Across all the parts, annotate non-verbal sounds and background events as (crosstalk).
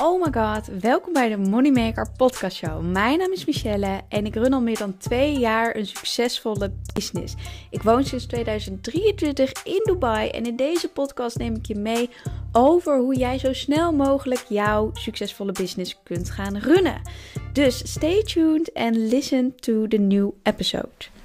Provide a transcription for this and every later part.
Oh my god, welkom bij de Moneymaker Podcast Show. Mijn naam is Michelle en ik run al meer dan twee jaar een succesvolle business. Ik woon sinds 2023 in Dubai en in deze podcast neem ik je mee over hoe jij zo snel mogelijk jouw succesvolle business kunt gaan runnen. Dus stay tuned and listen to the new episode.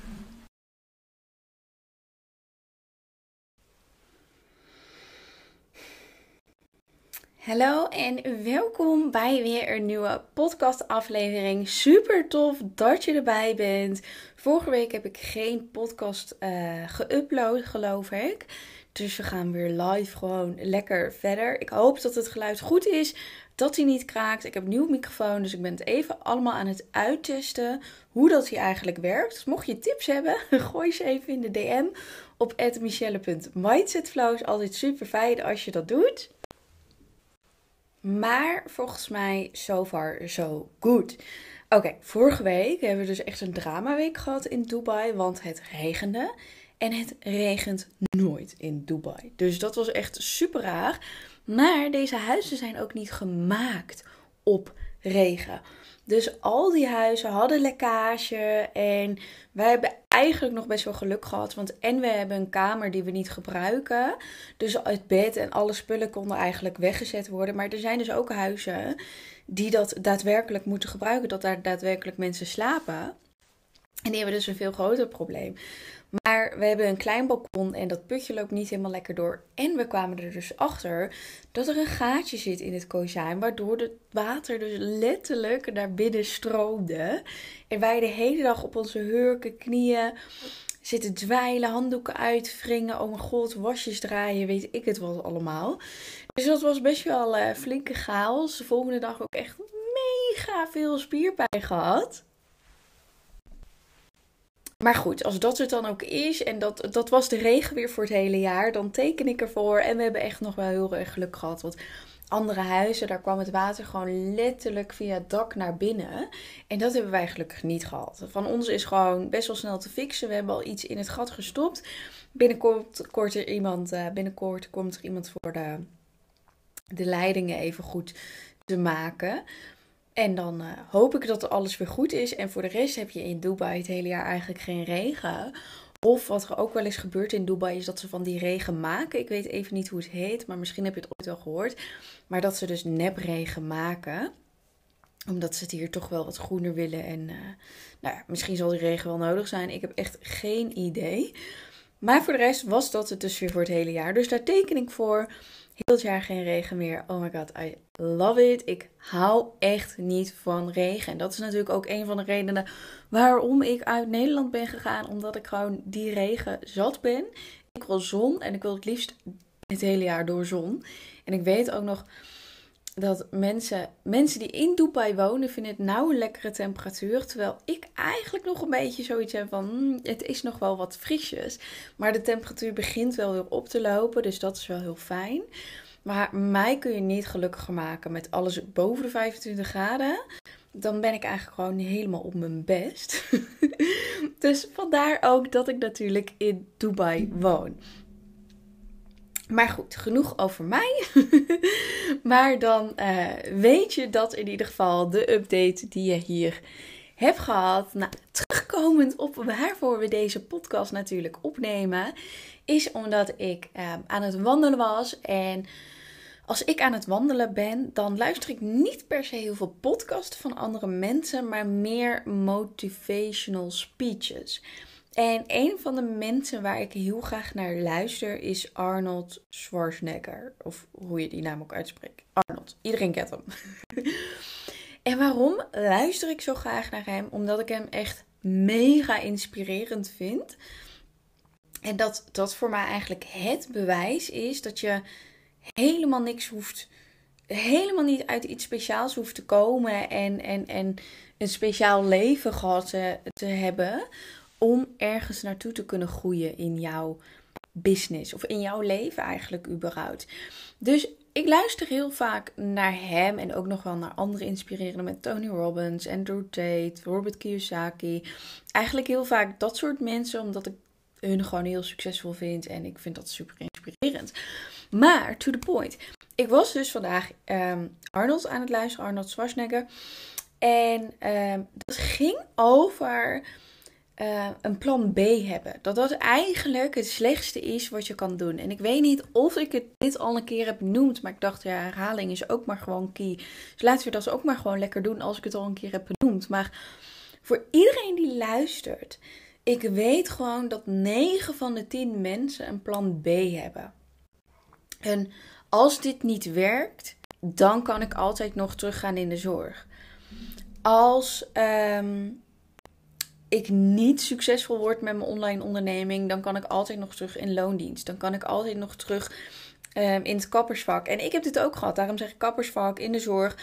Hallo en welkom bij weer een nieuwe podcastaflevering. Super tof dat je erbij bent. Vorige week heb ik geen podcast uh, geüpload, geloof ik. Dus we gaan weer live gewoon lekker verder. Ik hoop dat het geluid goed is, dat hij niet kraakt. Ik heb een nieuwe microfoon, dus ik ben het even allemaal aan het uittesten hoe dat hij eigenlijk werkt. Dus mocht je tips hebben, (laughs) gooi ze even in de DM op michelle.mindsetflow. Is altijd super fijn als je dat doet. Maar volgens mij, so far, so good. Oké, vorige week hebben we dus echt een dramaweek gehad in Dubai, want het regende. En het regent nooit in Dubai. Dus dat was echt super raar. Maar deze huizen zijn ook niet gemaakt op regen. Dus al die huizen hadden lekkage. En wij hebben eigenlijk nog best wel geluk gehad. Want en we hebben een kamer die we niet gebruiken. Dus het bed en alle spullen konden eigenlijk weggezet worden. Maar er zijn dus ook huizen die dat daadwerkelijk moeten gebruiken. Dat daar daadwerkelijk mensen slapen. En die hebben dus een veel groter probleem. Maar we hebben een klein balkon en dat putje loopt niet helemaal lekker door. En we kwamen er dus achter dat er een gaatje zit in het kozijn, waardoor het water dus letterlijk naar binnen stroomde. En wij de hele dag op onze hurken, knieën zitten dweilen, handdoeken uitwringen, oh mijn god, wasjes draaien, weet ik het wat allemaal. Dus dat was best wel uh, flinke chaos. De volgende dag ook echt mega veel spierpijn gehad. Maar goed, als dat het dan ook is en dat, dat was de regen weer voor het hele jaar, dan teken ik ervoor. En we hebben echt nog wel heel erg geluk gehad. Want andere huizen, daar kwam het water gewoon letterlijk via het dak naar binnen. En dat hebben wij gelukkig niet gehad. Van ons is gewoon best wel snel te fixen. We hebben al iets in het gat gestopt. Binnenkort, kort er iemand, uh, binnenkort komt er iemand voor de, de leidingen even goed te maken. En dan uh, hoop ik dat alles weer goed is. En voor de rest heb je in Dubai het hele jaar eigenlijk geen regen. Of wat er ook wel eens gebeurt in Dubai is dat ze van die regen maken. Ik weet even niet hoe het heet, maar misschien heb je het ooit wel gehoord. Maar dat ze dus nepregen maken. Omdat ze het hier toch wel wat groener willen. En uh, nou ja, misschien zal die regen wel nodig zijn. Ik heb echt geen idee. Maar voor de rest was dat het dus weer voor het hele jaar. Dus daar teken ik voor. Heel het jaar geen regen meer. Oh my god, I love it. Ik hou echt niet van regen. En dat is natuurlijk ook een van de redenen waarom ik uit Nederland ben gegaan. Omdat ik gewoon die regen zat ben. Ik wil zon en ik wil het liefst het hele jaar door zon. En ik weet ook nog dat mensen, mensen die in Dubai wonen, vinden het nou een lekkere temperatuur. Terwijl ik eigenlijk nog een beetje zoiets heb van, hmm, het is nog wel wat frisjes. Maar de temperatuur begint wel weer op te lopen, dus dat is wel heel fijn. Maar mij kun je niet gelukkiger maken met alles boven de 25 graden. Dan ben ik eigenlijk gewoon helemaal op mijn best. (laughs) dus vandaar ook dat ik natuurlijk in Dubai woon. Maar goed, genoeg over mij. (laughs) maar dan uh, weet je dat in ieder geval de update die je hier hebt gehad. Nou, terugkomend op waarvoor we deze podcast natuurlijk opnemen, is omdat ik uh, aan het wandelen was. En als ik aan het wandelen ben, dan luister ik niet per se heel veel podcasts van andere mensen, maar meer motivational speeches. En een van de mensen waar ik heel graag naar luister is Arnold Schwarzenegger. Of hoe je die naam ook uitspreekt. Arnold. Iedereen kent hem. (laughs) en waarom luister ik zo graag naar hem? Omdat ik hem echt mega inspirerend vind. En dat dat voor mij eigenlijk het bewijs is dat je helemaal niks hoeft. Helemaal niet uit iets speciaals hoeft te komen. En, en, en een speciaal leven gehad te, te hebben om ergens naartoe te kunnen groeien in jouw business of in jouw leven eigenlijk überhaupt. Dus ik luister heel vaak naar hem en ook nog wel naar andere inspirerende met Tony Robbins, Andrew Tate, Robert Kiyosaki. Eigenlijk heel vaak dat soort mensen, omdat ik hun gewoon heel succesvol vind en ik vind dat super inspirerend. Maar to the point. Ik was dus vandaag um, Arnold aan het luisteren, Arnold Schwarzenegger. En ehm, dat ging over uh, een plan B hebben. Dat dat eigenlijk het slechtste is wat je kan doen. En ik weet niet of ik het dit al een keer heb benoemd. Maar ik dacht, ja, herhaling is ook maar gewoon key. Dus laten we dat ook maar gewoon lekker doen als ik het al een keer heb benoemd. Maar voor iedereen die luistert. Ik weet gewoon dat 9 van de 10 mensen een plan B hebben. En als dit niet werkt, dan kan ik altijd nog teruggaan in de zorg. Als um, ik niet succesvol word met mijn online onderneming, dan kan ik altijd nog terug in loondienst. Dan kan ik altijd nog terug um, in het kappersvak. En ik heb dit ook gehad, daarom zeg ik kappersvak in de zorg.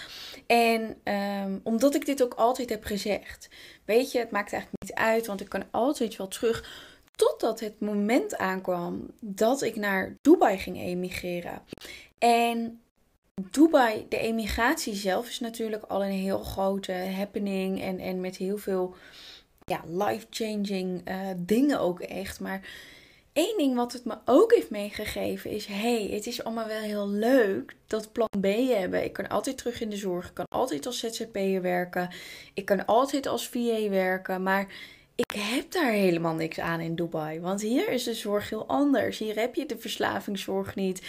En um, omdat ik dit ook altijd heb gezegd. Weet je, het maakt eigenlijk niet uit, want ik kan altijd wel terug. Totdat het moment aankwam dat ik naar Dubai ging emigreren. En Dubai, de emigratie zelf is natuurlijk al een heel grote happening. En, en met heel veel ja, life-changing uh, dingen ook echt. Maar één ding wat het me ook heeft meegegeven is: hey, het is allemaal wel heel leuk dat plan B hebben. Ik kan altijd terug in de zorg. Ik kan altijd als ZZP'er werken. Ik kan altijd als VA werken. Maar ik heb daar helemaal niks aan in Dubai. Want hier is de zorg heel anders. Hier heb je de verslavingszorg niet.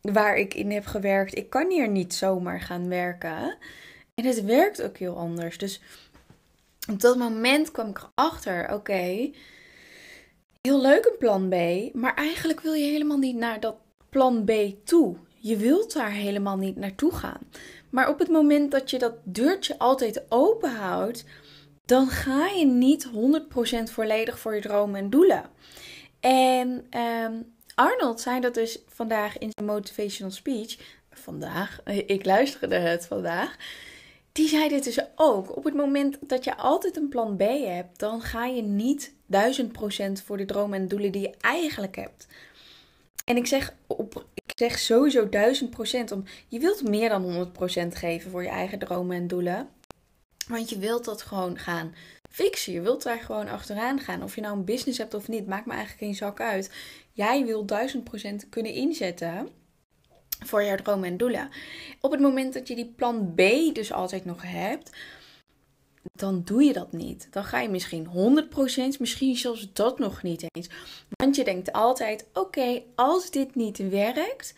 Waar ik in heb gewerkt. Ik kan hier niet zomaar gaan werken. En het werkt ook heel anders. Dus op dat moment kwam ik erachter, oké, heel leuk een plan B, maar eigenlijk wil je helemaal niet naar dat plan B toe. Je wilt daar helemaal niet naartoe gaan. Maar op het moment dat je dat deurtje altijd open houdt, dan ga je niet 100% volledig voor je dromen en doelen. En um, Arnold zei dat dus vandaag in zijn motivational speech. Vandaag, ik luisterde het vandaag die zei dit dus ook. Op het moment dat je altijd een plan B hebt, dan ga je niet 1000% voor de dromen en doelen die je eigenlijk hebt. En ik zeg, op, ik zeg sowieso 1000%, om, je wilt meer dan 100% geven voor je eigen dromen en doelen. Want je wilt dat gewoon gaan fixen. Je wilt daar gewoon achteraan gaan. Of je nou een business hebt of niet, maakt me eigenlijk geen zak uit. Jij wil 1000% kunnen inzetten voor jouw dromen en doelen. Op het moment dat je die plan B dus altijd nog hebt, dan doe je dat niet. Dan ga je misschien 100%, misschien zelfs dat nog niet eens. Want je denkt altijd: oké, als dit niet werkt,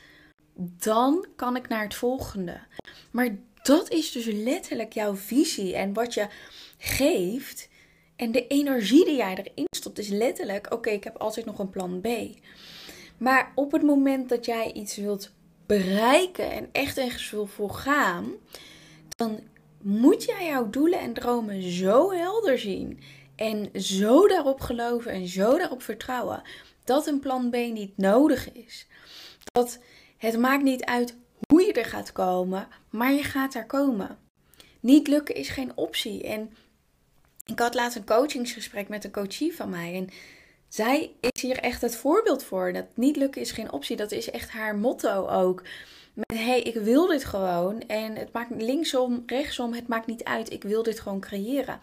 dan kan ik naar het volgende. Maar dat is dus letterlijk jouw visie en wat je geeft. En de energie die jij erin stopt is letterlijk: oké, ik heb altijd nog een plan B. Maar op het moment dat jij iets wilt bereiken en echt ergens wil voor gaan, dan moet jij jouw doelen en dromen zo helder zien en zo daarop geloven en zo daarop vertrouwen dat een plan B niet nodig is. Dat het maakt niet uit hoe je er gaat komen, maar je gaat daar komen. Niet lukken is geen optie. En ik had laatst een coachingsgesprek met een coachie van mij. En zij is hier echt het voorbeeld voor. Dat niet lukken is geen optie. Dat is echt haar motto ook. Met hey, ik wil dit gewoon. En het maakt linksom, rechtsom, het maakt niet uit. Ik wil dit gewoon creëren.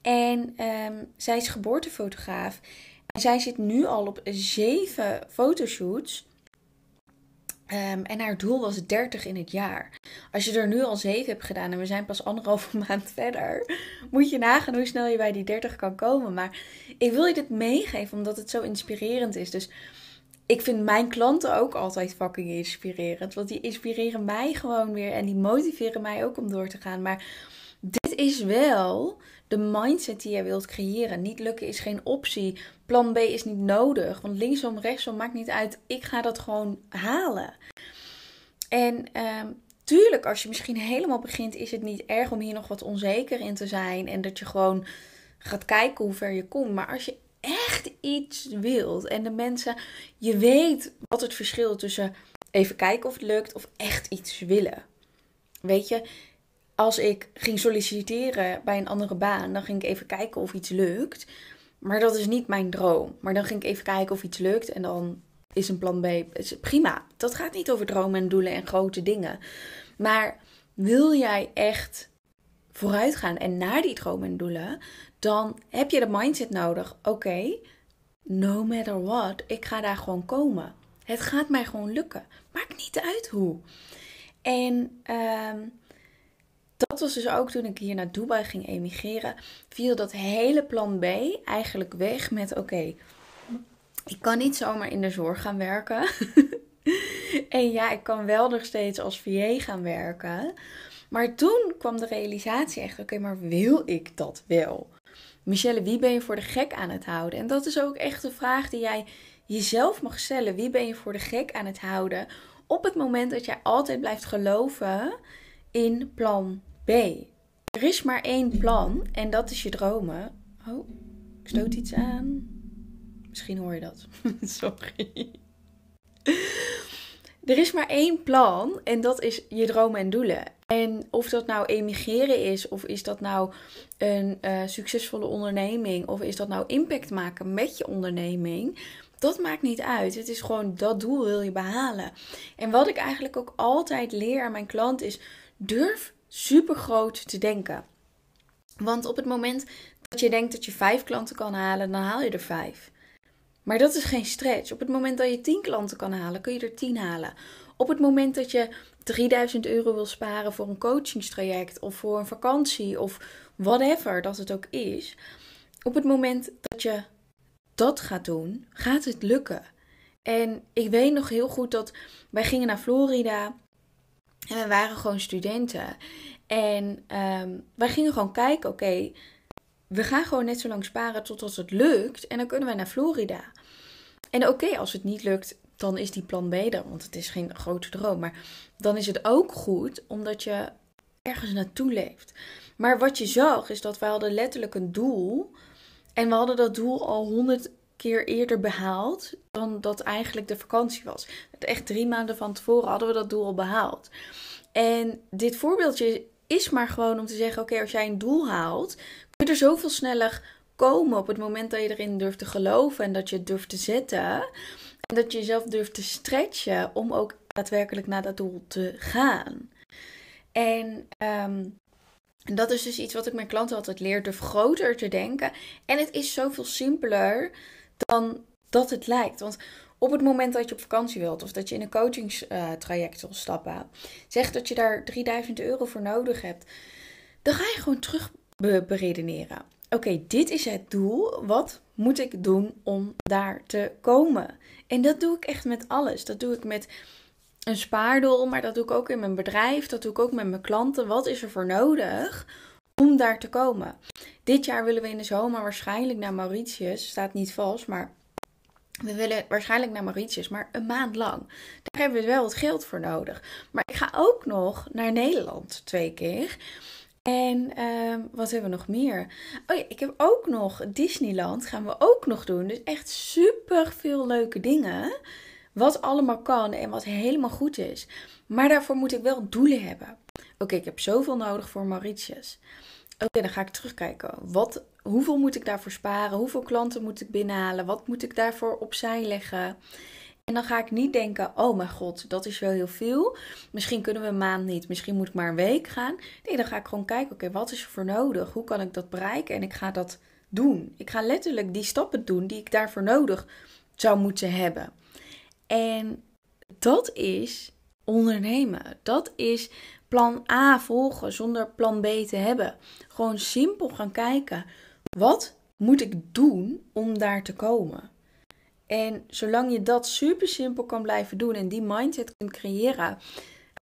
En um, zij is geboortefotograaf. En zij zit nu al op zeven fotoshoots. Um, en haar doel was 30 in het jaar. Als je er nu al 7 hebt gedaan en we zijn pas anderhalve (laughs) maand verder, moet je nagaan hoe snel je bij die 30 kan komen. Maar ik wil je dit meegeven omdat het zo inspirerend is. Dus ik vind mijn klanten ook altijd fucking inspirerend. Want die inspireren mij gewoon weer en die motiveren mij ook om door te gaan. Maar is wel de mindset die jij wilt creëren. Niet lukken is geen optie. Plan B is niet nodig. Want linksom, rechtsom maakt niet uit. Ik ga dat gewoon halen. En uh, tuurlijk, als je misschien helemaal begint, is het niet erg om hier nog wat onzeker in te zijn. En dat je gewoon gaat kijken hoe ver je komt. Maar als je echt iets wilt en de mensen, je weet wat het verschil tussen even kijken of het lukt of echt iets willen. Weet je, als ik ging solliciteren bij een andere baan, dan ging ik even kijken of iets lukt. Maar dat is niet mijn droom. Maar dan ging ik even kijken of iets lukt en dan is een plan B. Prima. Dat gaat niet over dromen en doelen en grote dingen. Maar wil jij echt vooruit gaan en naar die dromen en doelen, dan heb je de mindset nodig. Oké, no matter what, ik ga daar gewoon komen. Het gaat mij gewoon lukken. Maakt niet uit hoe. En um, dat was dus ook toen ik hier naar Dubai ging emigreren. Viel dat hele plan B eigenlijk weg met: oké, ik kan niet zomaar in de zorg gaan werken. (laughs) en ja, ik kan wel nog steeds als VA gaan werken. Maar toen kwam de realisatie echt: oké, maar wil ik dat wel? Michelle, wie ben je voor de gek aan het houden? En dat is ook echt de vraag die jij jezelf mag stellen. Wie ben je voor de gek aan het houden? Op het moment dat jij altijd blijft geloven in plan B. Er is maar één plan en dat is je dromen. Oh, ik stoot iets aan. Misschien hoor je dat. (laughs) Sorry. Er is maar één plan en dat is je dromen en doelen. En of dat nou emigreren is, of is dat nou een uh, succesvolle onderneming, of is dat nou impact maken met je onderneming, dat maakt niet uit. Het is gewoon dat doel wil je behalen. En wat ik eigenlijk ook altijd leer aan mijn klant is: durf super groot te denken. Want op het moment dat je denkt dat je vijf klanten kan halen, dan haal je er vijf. Maar dat is geen stretch. Op het moment dat je 10 klanten kan halen, kun je er 10 halen. Op het moment dat je 3000 euro wil sparen voor een coachingstraject of voor een vakantie of whatever dat het ook is. Op het moment dat je dat gaat doen, gaat het lukken. En ik weet nog heel goed dat wij gingen naar Florida en we waren gewoon studenten. En um, wij gingen gewoon kijken, oké, we gaan gewoon net zo lang sparen totdat het lukt. En dan kunnen we naar Florida. En oké, als het niet lukt, dan is die plan B er. Want het is geen grote droom. Maar dan is het ook goed, omdat je ergens naartoe leeft. Maar wat je zag, is dat wij hadden letterlijk een doel. En we hadden dat doel al honderd keer eerder behaald dan dat eigenlijk de vakantie was. Echt drie maanden van tevoren hadden we dat doel al behaald. En dit voorbeeldje is maar gewoon om te zeggen: oké, als jij een doel haalt, kun je er zoveel sneller komen op het moment dat je erin durft te geloven en dat je het durft te zetten. En dat je jezelf durft te stretchen om ook daadwerkelijk naar dat doel te gaan. En ehm, dat is dus iets wat ik mijn klanten altijd leer: durf groter te denken. En het is zoveel simpeler dan dat het lijkt. Want op het moment dat je op vakantie wilt of dat je in een coachingstraject wil stappen, zeg dat je daar 3000 euro voor nodig hebt, dan ga je gewoon terug beredeneren. Oké, dit is het doel. Wat moet ik doen om daar te komen? En dat doe ik echt met alles. Dat doe ik met een spaardoel, maar dat doe ik ook in mijn bedrijf. Dat doe ik ook met mijn klanten. Wat is er voor nodig om daar te komen? Dit jaar willen we in de zomer waarschijnlijk naar Mauritius. Staat niet vals, maar we willen waarschijnlijk naar Mauritius, maar een maand lang. Daar hebben we wel wat geld voor nodig. Maar ik ga ook nog naar Nederland twee keer. En uh, wat hebben we nog meer? Oh ja, ik heb ook nog Disneyland. Gaan we ook nog doen. Dus echt super veel leuke dingen. Wat allemaal kan en wat helemaal goed is. Maar daarvoor moet ik wel doelen hebben. Oké, ik heb zoveel nodig voor Mauritius. Oké, dan ga ik terugkijken. Wat, hoeveel moet ik daarvoor sparen? Hoeveel klanten moet ik binnenhalen? Wat moet ik daarvoor opzij leggen? En dan ga ik niet denken: oh mijn god, dat is wel heel veel. Misschien kunnen we een maand niet. Misschien moet ik maar een week gaan. Nee, dan ga ik gewoon kijken: oké, wat is er voor nodig? Hoe kan ik dat bereiken? En ik ga dat doen. Ik ga letterlijk die stappen doen die ik daarvoor nodig zou moeten hebben. En dat is ondernemen. Dat is plan A volgen zonder plan B te hebben. Gewoon simpel gaan kijken. Wat moet ik doen om daar te komen? En zolang je dat super simpel kan blijven doen en die mindset kunt creëren,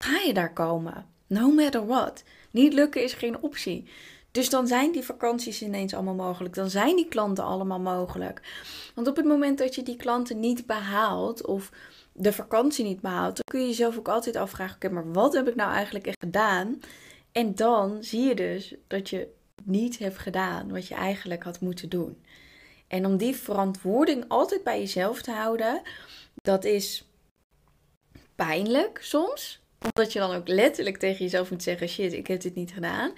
ga je daar komen. No matter what. Niet lukken is geen optie. Dus dan zijn die vakanties ineens allemaal mogelijk. Dan zijn die klanten allemaal mogelijk. Want op het moment dat je die klanten niet behaalt of de vakantie niet behaalt, dan kun je jezelf ook altijd afvragen: oké, maar wat heb ik nou eigenlijk echt gedaan? En dan zie je dus dat je niet hebt gedaan wat je eigenlijk had moeten doen. En om die verantwoording altijd bij jezelf te houden, dat is pijnlijk soms. Omdat je dan ook letterlijk tegen jezelf moet zeggen: shit, ik heb dit niet gedaan.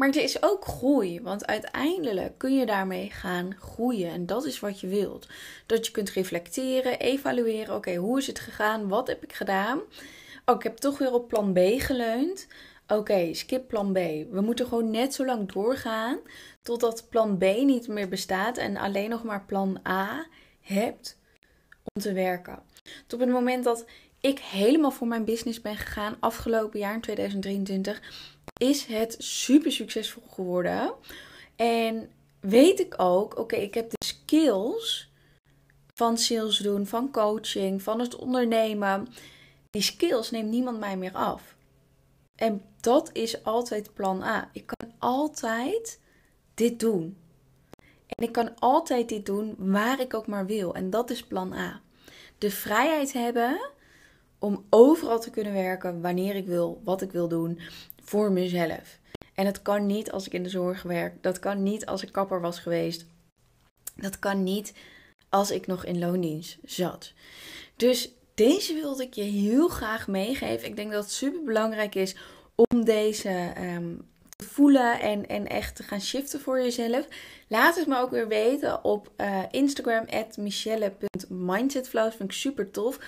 Maar het is ook groei, want uiteindelijk kun je daarmee gaan groeien. En dat is wat je wilt. Dat je kunt reflecteren, evalueren. Oké, hoe is het gegaan? Wat heb ik gedaan? Oh, ik heb toch weer op plan B geleund. Oké, skip plan B. We moeten gewoon net zo lang doorgaan totdat plan B niet meer bestaat en alleen nog maar plan A hebt om te werken. Tot op het moment dat ik helemaal voor mijn business ben gegaan afgelopen jaar in 2023, is het super succesvol geworden. En weet ik ook, oké, ik heb de skills van sales doen, van coaching, van het ondernemen. Die skills neemt niemand mij meer af. En dat is altijd plan A. Ik kan altijd dit doen. En ik kan altijd dit doen waar ik ook maar wil. En dat is plan A. De vrijheid hebben om overal te kunnen werken wanneer ik wil, wat ik wil doen voor mezelf. En dat kan niet als ik in de zorg werk. Dat kan niet als ik kapper was geweest. Dat kan niet als ik nog in loondienst zat. Dus deze wilde ik je heel graag meegeven. Ik denk dat het super belangrijk is om deze um, te voelen en, en echt te gaan shiften voor jezelf. Laat het me ook weer weten op uh, Instagram, michelle.mindsetflows. Vind ik super tof.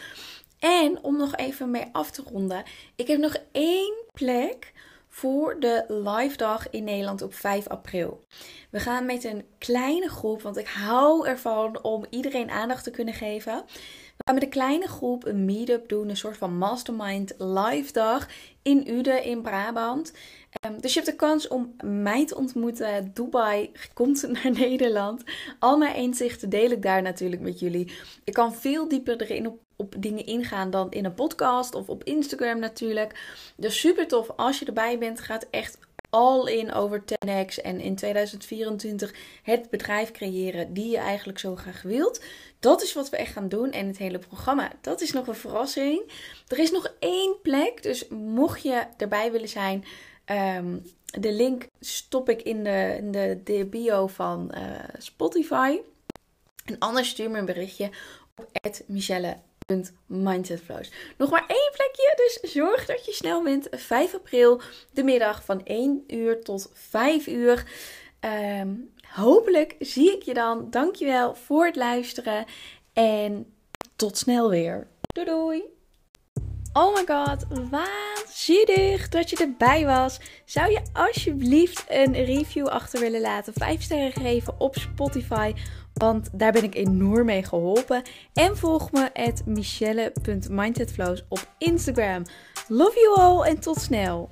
En om nog even mee af te ronden. Ik heb nog één plek voor de live dag in Nederland op 5 april. We gaan met een kleine groep, want ik hou ervan om iedereen aandacht te kunnen geven. Gaan met een kleine groep een meetup doen, een soort van mastermind live dag in Uden in Brabant. Um, dus je hebt de kans om mij te ontmoeten. Dubai komt (laughs) naar Nederland. Al mijn inzichten deel ik daar natuurlijk met jullie. Ik kan veel dieper erin op, op dingen ingaan dan in een podcast of op Instagram natuurlijk. Dus super tof als je erbij bent. Gaat echt all in over 10x en in 2024 het bedrijf creëren die je eigenlijk zo graag wilt. Dat is wat we echt gaan doen. En het hele programma, dat is nog een verrassing. Er is nog één plek, dus mocht je erbij willen zijn, ehm, de link stop ik in de, in de, bio van uh, Spotify. En anders stuur me een berichtje op Michelle mindsetflows. Nog maar één plekje, dus zorg dat je snel bent. 5 april, de middag van 1 uur tot 5 uur. Um, hopelijk zie ik je dan. Dankjewel voor het luisteren en tot snel weer. Doei doei! Oh my god, waanzinnig dat je erbij was. Zou je alsjeblieft een review achter willen laten? 5 sterren geven op Spotify want daar ben ik enorm mee geholpen. En volg me at michelle.mindsetflows op Instagram. Love you all en tot snel!